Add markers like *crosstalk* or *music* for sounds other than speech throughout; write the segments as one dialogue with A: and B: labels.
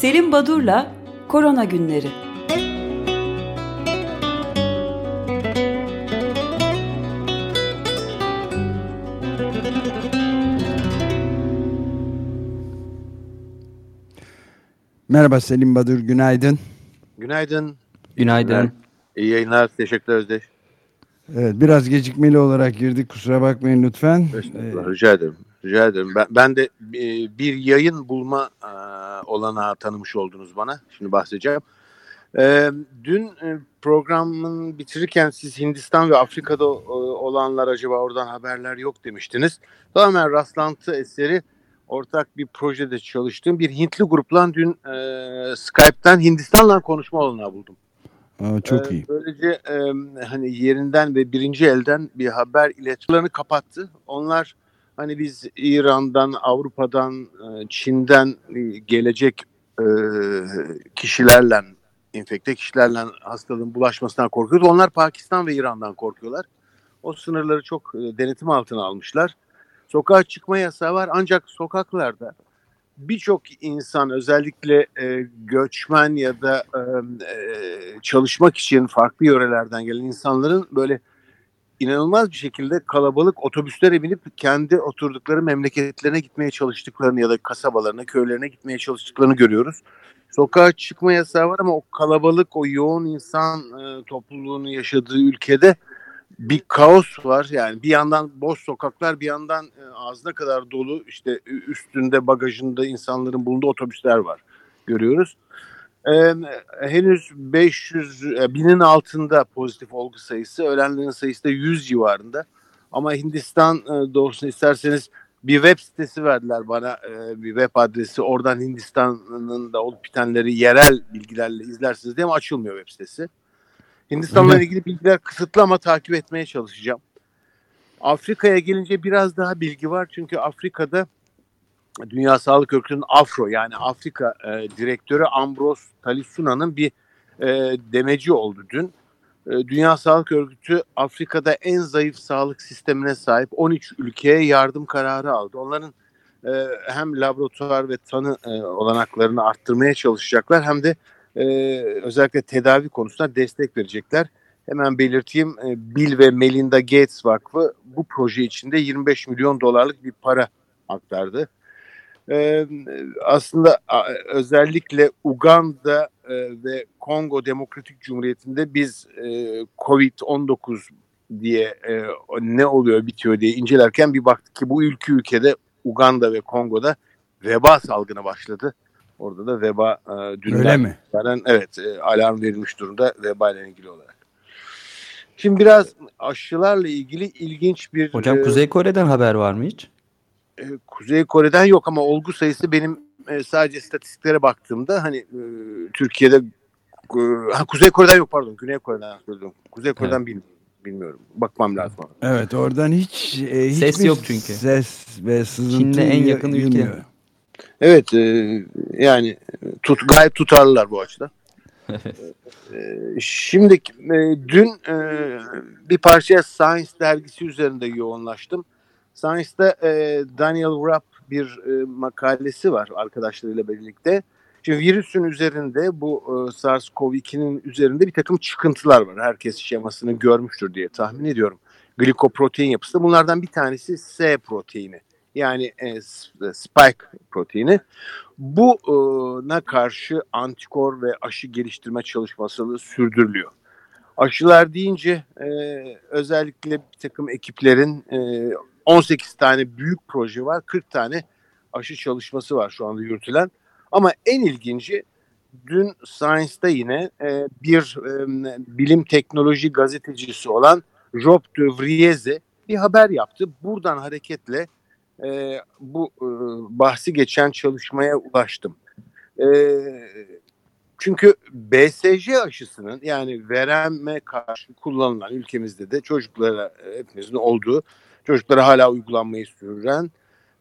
A: Selim Badur'la Korona Günleri.
B: Merhaba Selim Badur, günaydın.
C: Günaydın.
D: Günaydın.
C: İyi yayınlar. Teşekkürler Özdeş.
B: Evet, biraz gecikmeli olarak girdik, kusura bakmayın lütfen.
C: Ee, rica ederim. Rica ederim. Ben, ben de e, bir yayın bulma e, olanağı tanımış oldunuz bana. Şimdi bahsedeceğim. E, dün e, programın bitirirken siz Hindistan ve Afrika'da olanlar acaba oradan haberler yok demiştiniz. Tamamen rastlantı eseri ortak bir projede çalıştığım bir Hintli grupla dün e, Skype'ten Hindistan'la konuşma olanağı buldum.
B: Aa, çok ee, iyi.
C: Böylece e, hani yerinden ve birinci elden bir haber iletişimlerini kapattı. Onlar hani biz İran'dan, Avrupa'dan, e, Çin'den gelecek e, kişilerle, infekte kişilerle hastalığın bulaşmasından korkuyoruz. Onlar Pakistan ve İran'dan korkuyorlar. O sınırları çok e, denetim altına almışlar. Sokağa çıkma yasağı var ancak sokaklarda birçok insan özellikle e, göçmen ya da e, e, çalışmak için farklı yörelerden gelen insanların böyle inanılmaz bir şekilde kalabalık otobüslere binip kendi oturdukları memleketlerine gitmeye çalıştıklarını ya da kasabalarına, köylerine gitmeye çalıştıklarını görüyoruz. Sokağa çıkma yasağı var ama o kalabalık, o yoğun insan e, topluluğunu yaşadığı ülkede bir kaos var. Yani bir yandan boş sokaklar bir yandan e, ağzına kadar dolu işte üstünde bagajında insanların bulunduğu otobüsler var görüyoruz. Ee, henüz 500 e, binin altında pozitif olgu sayısı ölenlerin sayısı da 100 civarında. Ama Hindistan e, doğrusunu isterseniz bir web sitesi verdiler bana e, bir web adresi. Oradan Hindistan'ın da olup bitenleri yerel bilgilerle izlersiniz diye ama açılmıyor web sitesi. Hindistan'la *laughs* ilgili bilgiler kısıtlı ama takip etmeye çalışacağım. Afrika'ya gelince biraz daha bilgi var. Çünkü Afrika'da Dünya Sağlık Örgütü'nün Afro yani Afrika e, direktörü Ambros Talisuna'nın bir e, demeci oldu dün. E, Dünya Sağlık Örgütü Afrika'da en zayıf sağlık sistemine sahip 13 ülkeye yardım kararı aldı. Onların e, hem laboratuvar ve tanı e, olanaklarını arttırmaya çalışacaklar hem de e, özellikle tedavi konusunda destek verecekler. Hemen belirteyim e, Bill ve Melinda Gates Vakfı bu proje içinde 25 milyon dolarlık bir para aktardı. Ee, aslında özellikle Uganda e, ve Kongo Demokratik Cumhuriyeti'nde biz e, Covid-19 diye e, ne oluyor bitiyor diye incelerken bir baktık ki bu ülke ülkede Uganda ve Kongo'da veba salgını başladı. Orada da veba e, dünden
B: Öyle mi?
C: Yani, evet e, alarm verilmiş durumda veba ile ilgili olarak. Şimdi biraz aşılarla ilgili ilginç bir...
D: Hocam e, Kuzey Kore'den haber var mı hiç?
C: E, Kuzey Kore'den yok ama olgu sayısı benim e, sadece istatistiklere baktığımda hani e, Türkiye'de e, ha, Kuzey Kore'den yok pardon Güney Kore'den söyledim. Kuzey Kore'den evet. bilmiyorum bilmiyorum. Bakmam lazım.
B: Evet oradan hiç e,
D: ses yok çünkü.
B: Ses ve sızıntı
D: Çin'de en yakın ülke.
C: Evet e, yani tut, gayet tutarlılar bu açıdan. e, şimdi e, dün e, bir parça Science dergisi üzerinde yoğunlaştım. Science'da e, Daniel Rapp bir e, makalesi var arkadaşlarıyla birlikte. Şimdi virüsün üzerinde bu e, SARS-CoV-2'nin üzerinde bir takım çıkıntılar var. Herkes şemasını görmüştür diye tahmin ediyorum. Glikoprotein yapısı. Bunlardan bir tanesi S proteini. Yani e, spike proteini. Buna karşı antikor ve aşı geliştirme çalışması sürdürülüyor. Aşılar deyince e, özellikle bir takım ekiplerin e, 18 tane büyük proje var. 40 tane aşı çalışması var şu anda yürütülen. Ama en ilginci dün Science'da yine e, bir e, bilim teknoloji gazetecisi olan Job de Vrieze bir haber yaptı. Buradan hareketle e, bu e, bahsi geçen çalışmaya ulaştım. E, çünkü BSJ aşısının yani vereme karşı kullanılan ülkemizde de çocuklara hepimizin olduğu çocuklara hala uygulanmayı sürdüren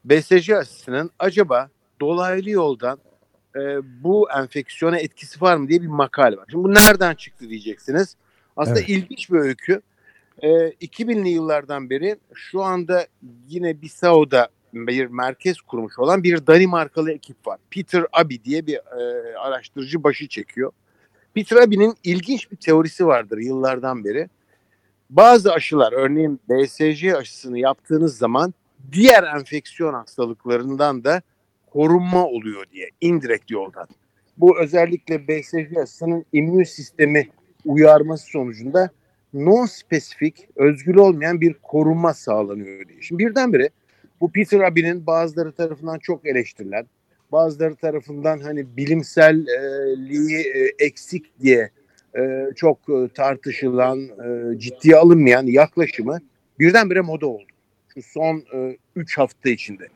C: BSJ aşısının acaba dolaylı yoldan e, bu enfeksiyona etkisi var mı diye bir makale var. Şimdi bu nereden çıktı diyeceksiniz. Aslında evet. ilginç bir öykü. E, 2000'li yıllardan beri şu anda yine Bissau'da bir merkez kurmuş olan bir Danimarkalı ekip var. Peter Abbey diye bir e, araştırıcı başı çekiyor. Peter Abbey'nin ilginç bir teorisi vardır yıllardan beri. Bazı aşılar örneğin BCG aşısını yaptığınız zaman diğer enfeksiyon hastalıklarından da korunma oluyor diye indirekt yoldan. Bu özellikle BCG aşısının immün sistemi uyarması sonucunda non-spesifik, özgül olmayan bir korunma sağlanıyor diye. Şimdi birdenbire bu Peter Abbey'nin bazıları tarafından çok eleştirilen, bazıları tarafından hani bilimselliği e, eksik diye e, çok e, tartışılan, ciddiye alınmayan yaklaşımı birdenbire moda oldu. Şu son 3 hafta içinde.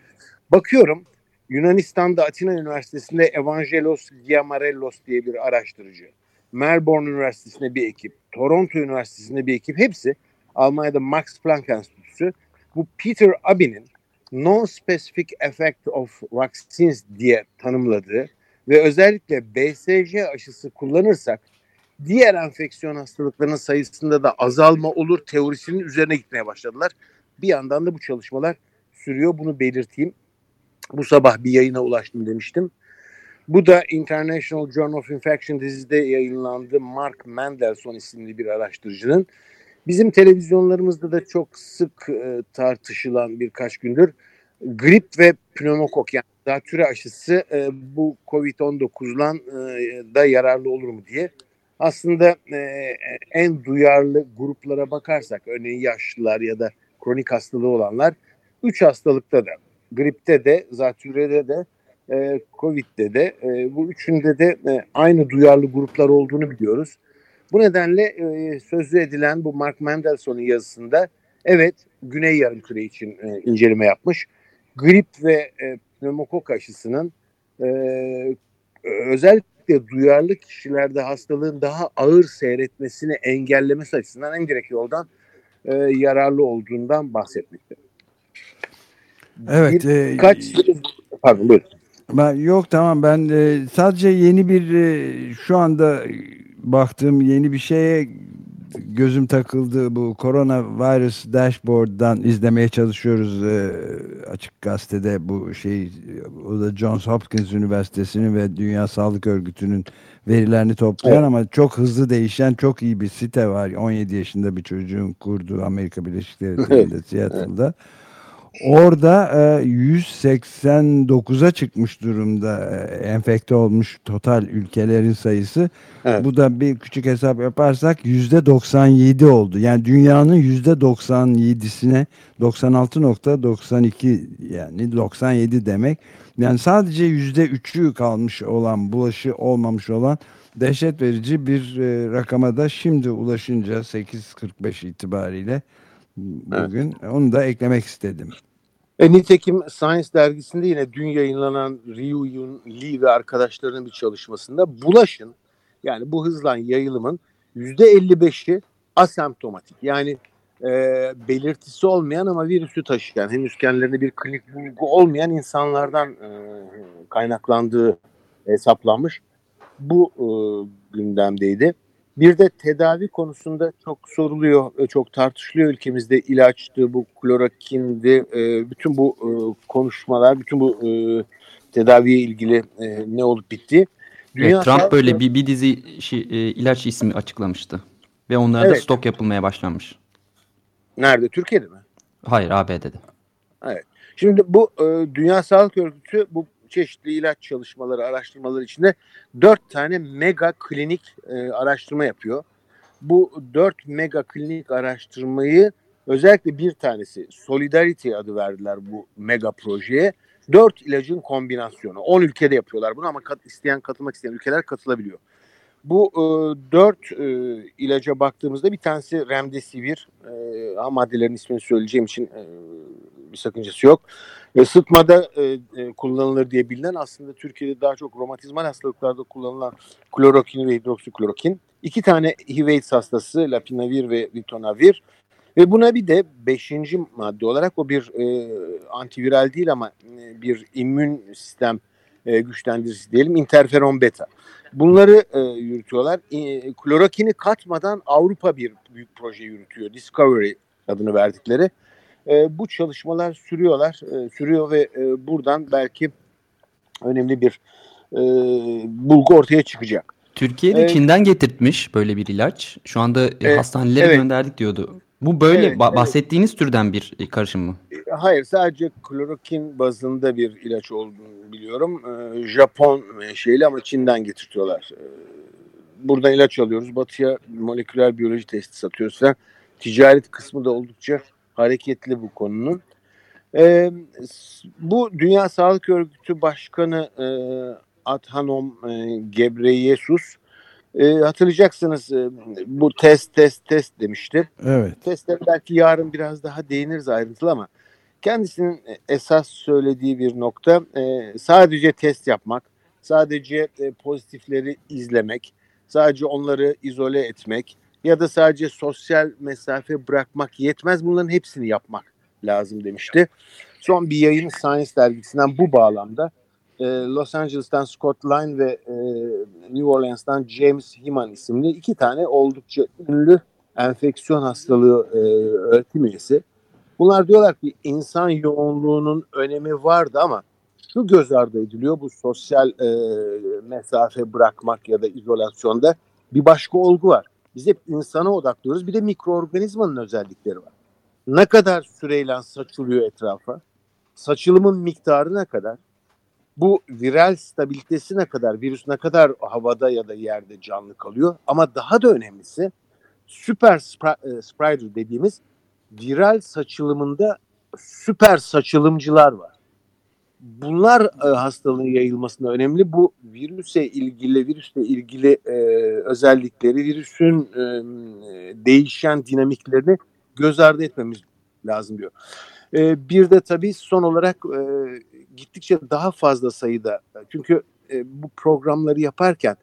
C: Bakıyorum Yunanistan'da Atina Üniversitesi'nde Evangelos Giamarellos diye bir araştırıcı. Melbourne Üniversitesi'nde bir ekip, Toronto Üniversitesi'nde bir ekip hepsi Almanya'da Max Planck Enstitüsü bu Peter Abbey'nin non-specific effect of vaccines diye tanımladığı ve özellikle BCG aşısı kullanırsak diğer enfeksiyon hastalıklarının sayısında da azalma olur teorisinin üzerine gitmeye başladılar. Bir yandan da bu çalışmalar sürüyor. Bunu belirteyim. Bu sabah bir yayına ulaştım demiştim. Bu da International Journal of Infection dizide yayınlandı. Mark Mendelson isimli bir araştırıcının. Bizim televizyonlarımızda da çok sık e, tartışılan birkaç gündür grip ve pneumokok yani zatüre aşısı e, bu COVID-19'lan e, da yararlı olur mu diye. Aslında e, en duyarlı gruplara bakarsak örneğin yaşlılar ya da kronik hastalığı olanlar üç hastalıkta da gripte de zatürrede de e, Covid'de de e, bu üçünde de e, aynı duyarlı gruplar olduğunu biliyoruz. Bu nedenle e, sözlü edilen bu Mark Mendelssohn'un yazısında evet Güney Yarımküre için e, inceleme yapmış. Grip ve e, pneumokok aşısının e, özellikle duyarlı kişilerde hastalığın daha ağır seyretmesini engellemesi açısından en direkt yoldan e, yararlı olduğundan bahsetmekte.
B: Evet.
C: Bir, e, kaç pardon buyurun.
B: Ben, yok tamam ben e, sadece yeni bir e, şu anda baktığım yeni bir şeye gözüm takıldı bu Coronavirus Dashboard'dan izlemeye çalışıyoruz e, açık gazetede bu şey o da Johns Hopkins Üniversitesi'nin ve Dünya Sağlık Örgütü'nün verilerini toplayan evet. ama çok hızlı değişen çok iyi bir site var 17 yaşında bir çocuğun kurduğu Amerika Birleşik Devletleri'nde Seattle'da. Evet. Orada e, 189'a çıkmış durumda e, enfekte olmuş total ülkelerin sayısı. Evet. Bu da bir küçük hesap yaparsak %97 oldu. Yani dünyanın %97'sine 96.92 yani 97 demek. Yani sadece %3'ü kalmış olan bulaşı olmamış olan dehşet verici bir e, rakama da şimdi ulaşınca 8.45 itibariyle bugün. Evet. Onu da eklemek istedim.
C: E, nitekim Science dergisinde yine dün yayınlanan Ryu Yun Lee ve arkadaşlarının bir çalışmasında bulaşın yani bu hızlan yayılımın %55'i asemptomatik. Yani e, belirtisi olmayan ama virüsü taşıyan henüz kendilerine bir klinik bulgu olmayan insanlardan e, kaynaklandığı hesaplanmış. Bu e, gündemdeydi. Bir de tedavi konusunda çok soruluyor, e, çok tartışılıyor ülkemizde ilaçtı, bu klorokindi, e, bütün bu e, konuşmalar, bütün bu tedaviye ilgili ne olup bitti.
D: Dünya evet, Trump böyle bir, bir dizi şey, ilaç ismi açıklamıştı ve onlarda evet. stok yapılmaya başlanmış.
C: Nerede? Türkiye'de mi?
D: Hayır, ABD'de.
C: Evet. Şimdi bu Dünya Sağlık Örgütü bu çeşitli ilaç çalışmaları, araştırmaları içinde dört tane mega klinik e, araştırma yapıyor. Bu dört mega klinik araştırmayı özellikle bir tanesi Solidarity adı verdiler bu mega projeye. Dört ilacın kombinasyonu. On ülkede yapıyorlar bunu ama kat, isteyen katılmak isteyen ülkeler katılabiliyor. Bu e, dört e, ilaca baktığımızda bir tanesi Remdesivir. E, maddelerin ismini söyleyeceğim için e, bir sakıncası yok. E, sıtmada e, e, kullanılır diye bilinen aslında Türkiye'de daha çok romatizmal hastalıklarda kullanılan klorokin ve hidroksiklorokin. İki tane HIV hastası Lapinavir ve Ritonavir. Ve buna bir de beşinci madde olarak o bir e, antiviral değil ama e, bir immün sistem e, güçlendiricisi diyelim interferon beta. Bunları e, yürütüyorlar. E, klorokini katmadan Avrupa bir büyük proje yürütüyor. Discovery adını verdikleri. E, bu çalışmalar sürüyorlar, e, sürüyor ve e, buradan belki önemli bir e, bulgu ortaya çıkacak.
D: Türkiye'de ee, Çin'den getirtmiş böyle bir ilaç. Şu anda e, hastanelere evet. gönderdik diyordu. Bu böyle evet, ba- bahsettiğiniz evet. türden bir karışım mı?
C: E, hayır sadece klorokin bazında bir ilaç olduğunu biliyorum. Ee, Japon şeyli ama Çin'den getirtiyorlar. Ee, buradan ilaç alıyoruz. Batıya moleküler biyoloji testi satıyoruz falan. Ticaret kısmı da oldukça hareketli bu konunun. Ee, bu Dünya Sağlık Örgütü Başkanı e, Adhanom e, Gebreyesus e, hatırlayacaksınız e, bu test test test demişti.
B: Evet.
C: Testlere belki yarın biraz daha değiniriz ayrıntılı ama kendisinin esas söylediği bir nokta e, sadece test yapmak, sadece e, pozitifleri izlemek, sadece onları izole etmek ya da sadece sosyal mesafe bırakmak yetmez. Bunların hepsini yapmak lazım demişti. Son bir yayın Science dergisinden bu bağlamda e, Los Angeles'tan Scott Line ve e, New Orleans'tan James Himan isimli iki tane oldukça ünlü enfeksiyon hastalığı e, öğretim üyesi. Bunlar diyorlar ki insan yoğunluğunun önemi vardı ama şu göz ardı ediliyor bu sosyal e, mesafe bırakmak ya da izolasyonda bir başka olgu var. Biz hep insana odaklıyoruz bir de mikroorganizmanın özellikleri var. Ne kadar süreyle saçılıyor etrafa? Saçılımın miktarı ne kadar? Bu viral stabilitesi ne kadar, virüs ne kadar havada ya da yerde canlı kalıyor. Ama daha da önemlisi süper e, spreader dediğimiz viral saçılımında süper saçılımcılar var. Bunlar e, hastalığın yayılmasında önemli. Bu virüse ilgili, virüsle ilgili e, özellikleri, virüsün e, değişen dinamiklerini göz ardı etmemiz lazım diyor. E, bir de tabii son olarak e, gittikçe daha fazla sayıda çünkü e, bu programları yaparken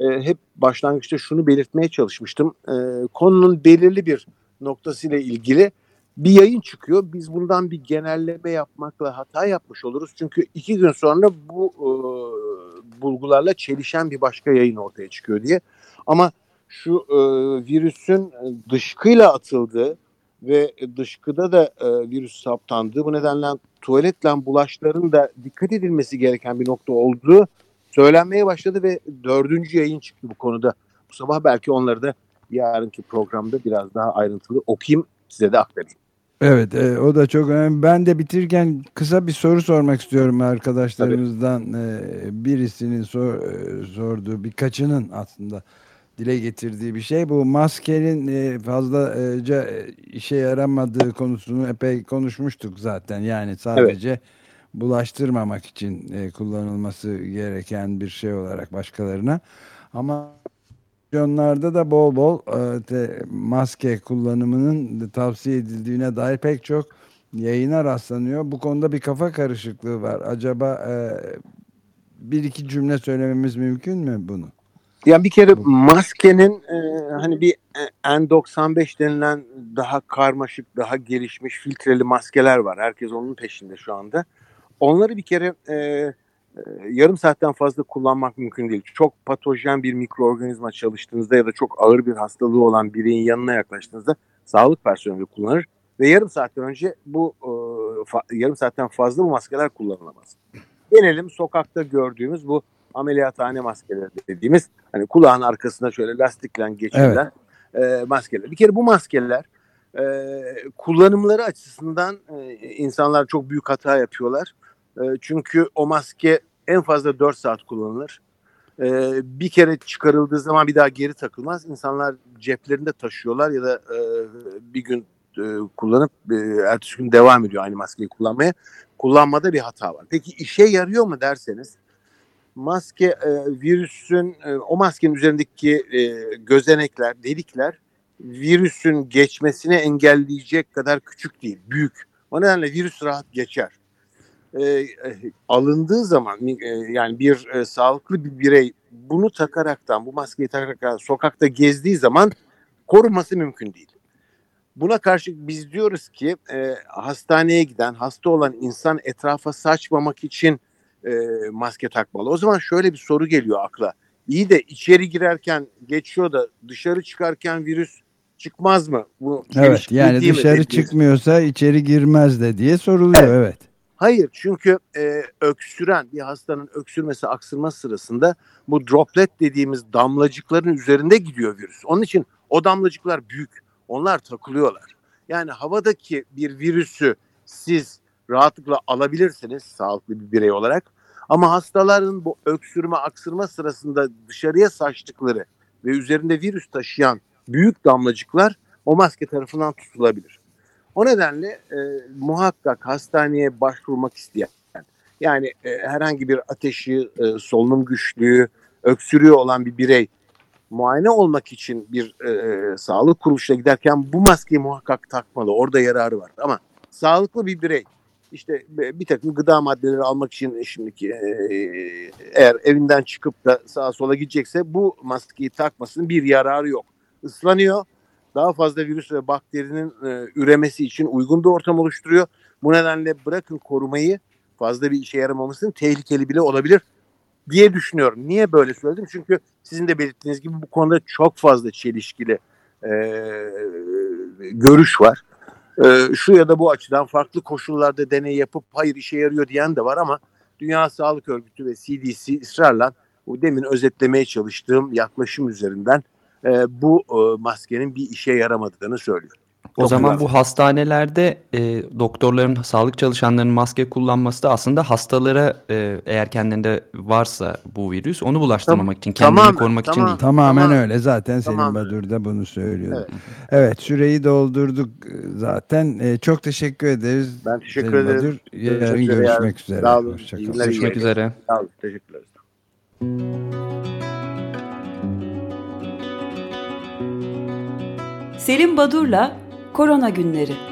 C: e, hep başlangıçta şunu belirtmeye çalışmıştım. E, konunun belirli bir noktasıyla ilgili bir yayın çıkıyor. Biz bundan bir genelleme yapmakla hata yapmış oluruz. Çünkü iki gün sonra bu e, bulgularla çelişen bir başka yayın ortaya çıkıyor diye. Ama şu e, virüsün dışkıyla atıldığı ve dışkıda da e, virüs saptandığı bu nedenle tuvaletle bulaşların da dikkat edilmesi gereken bir nokta olduğu söylenmeye başladı ve dördüncü yayın çıktı bu konuda. Bu sabah belki onları da yarınki programda biraz daha ayrıntılı okuyayım size de aktarayım.
B: Evet e, o da çok önemli. Ben de bitirken kısa bir soru sormak istiyorum arkadaşlarımızdan. E, birisinin sor, e, sorduğu birkaçının aslında dile getirdiği bir şey. Bu maskenin e, fazlaca e, işe yaramadığı konusunu epey konuşmuştuk zaten. Yani sadece evet. bulaştırmamak için e, kullanılması gereken bir şey olarak başkalarına. Ama onlarda da bol bol maske kullanımının tavsiye edildiğine dair pek çok yayına rastlanıyor. Bu konuda bir kafa karışıklığı var. Acaba bir iki cümle söylememiz mümkün mü bunu?
C: Yani bir kere maskenin e, hani bir e, N95 denilen daha karmaşık, daha gelişmiş filtreli maskeler var. Herkes onun peşinde şu anda. Onları bir kere e, e, yarım saatten fazla kullanmak mümkün değil. Çok patojen bir mikroorganizma çalıştığınızda ya da çok ağır bir hastalığı olan bireyin yanına yaklaştığınızda sağlık personeli kullanır ve yarım saatten önce bu e, fa, yarım saatten fazla bu maskeler kullanılamaz. Gelelim sokakta gördüğümüz bu ameliyathane maskeleri dediğimiz hani kulağın arkasına şöyle lastikle geçirilen evet. e, maskeler. Bir kere bu maskeler e, kullanımları açısından e, insanlar çok büyük hata yapıyorlar. E, çünkü o maske en fazla 4 saat kullanılır. E, bir kere çıkarıldığı zaman bir daha geri takılmaz. İnsanlar ceplerinde taşıyorlar ya da e, bir gün e, kullanıp e, ertesi gün devam ediyor aynı maskeyi kullanmaya. Kullanmada bir hata var. Peki işe yarıyor mu derseniz maske e, virüsün e, o maskenin üzerindeki e, gözenekler, delikler virüsün geçmesini engelleyecek kadar küçük değil, büyük. O nedenle virüs rahat geçer. E, alındığı zaman yani bir e, sağlıklı bir birey bunu takaraktan, bu maskeyi takaraktan sokakta gezdiği zaman korunması mümkün değil. Buna karşı biz diyoruz ki e, hastaneye giden, hasta olan insan etrafa saçmamak için e, maske takmalı. O zaman şöyle bir soru geliyor akla. İyi de içeri girerken geçiyor da dışarı çıkarken virüs çıkmaz mı? Bu
B: evet yani dışarı çıkmıyorsa içeri girmez de diye soruluyor evet. evet.
C: Hayır çünkü e, öksüren bir hastanın öksürmesi aksırma sırasında bu droplet dediğimiz damlacıkların üzerinde gidiyor virüs. Onun için o damlacıklar büyük. Onlar takılıyorlar. Yani havadaki bir virüsü siz rahatlıkla alabilirsiniz sağlıklı bir birey olarak. Ama hastaların bu öksürme aksırma sırasında dışarıya saçtıkları ve üzerinde virüs taşıyan büyük damlacıklar o maske tarafından tutulabilir. O nedenle e, muhakkak hastaneye başvurmak isteyen yani e, herhangi bir ateşi, e, solunum güçlüğü, öksürüyor olan bir birey muayene olmak için bir e, sağlık kuruluşuna giderken bu maskeyi muhakkak takmalı. Orada yararı var. Ama sağlıklı bir birey işte bir takım gıda maddeleri almak için şimdiki e, eğer evinden çıkıp da sağa sola gidecekse bu maskeyi takmasının bir yararı yok. Islanıyor. Daha fazla virüs ve bakterinin e, üremesi için uygun bir ortam oluşturuyor. Bu nedenle bırakın korumayı fazla bir işe yaramamasının tehlikeli bile olabilir diye düşünüyorum. Niye böyle söyledim? Çünkü sizin de belirttiğiniz gibi bu konuda çok fazla çelişkili e, görüş var. E, şu ya da bu açıdan farklı koşullarda deney yapıp hayır işe yarıyor diyen de var ama Dünya Sağlık Örgütü ve CDC ısrarla bu demin özetlemeye çalıştığım yaklaşım üzerinden e, bu e, maskenin bir işe yaramadığını söylüyor.
D: O zaman bu hastanelerde e, doktorların, sağlık çalışanlarının maske kullanması da aslında hastalara e, eğer kendinde varsa bu virüs onu bulaştırmamak için, kendini tamam, korumak tamam, için değil.
B: Tamamen tamam. öyle zaten Selim tamam. Badur da bunu söylüyor. Evet. evet süreyi doldurduk zaten. E, çok teşekkür ederiz.
C: Ben teşekkür Selim ederim. Badur.
B: Yarın görüşmek üzere.
C: Sağ olun. Görüşmek
D: üzere.
C: Sağ olun. Teşekkürler.
A: Selim Badur'la Korona Günleri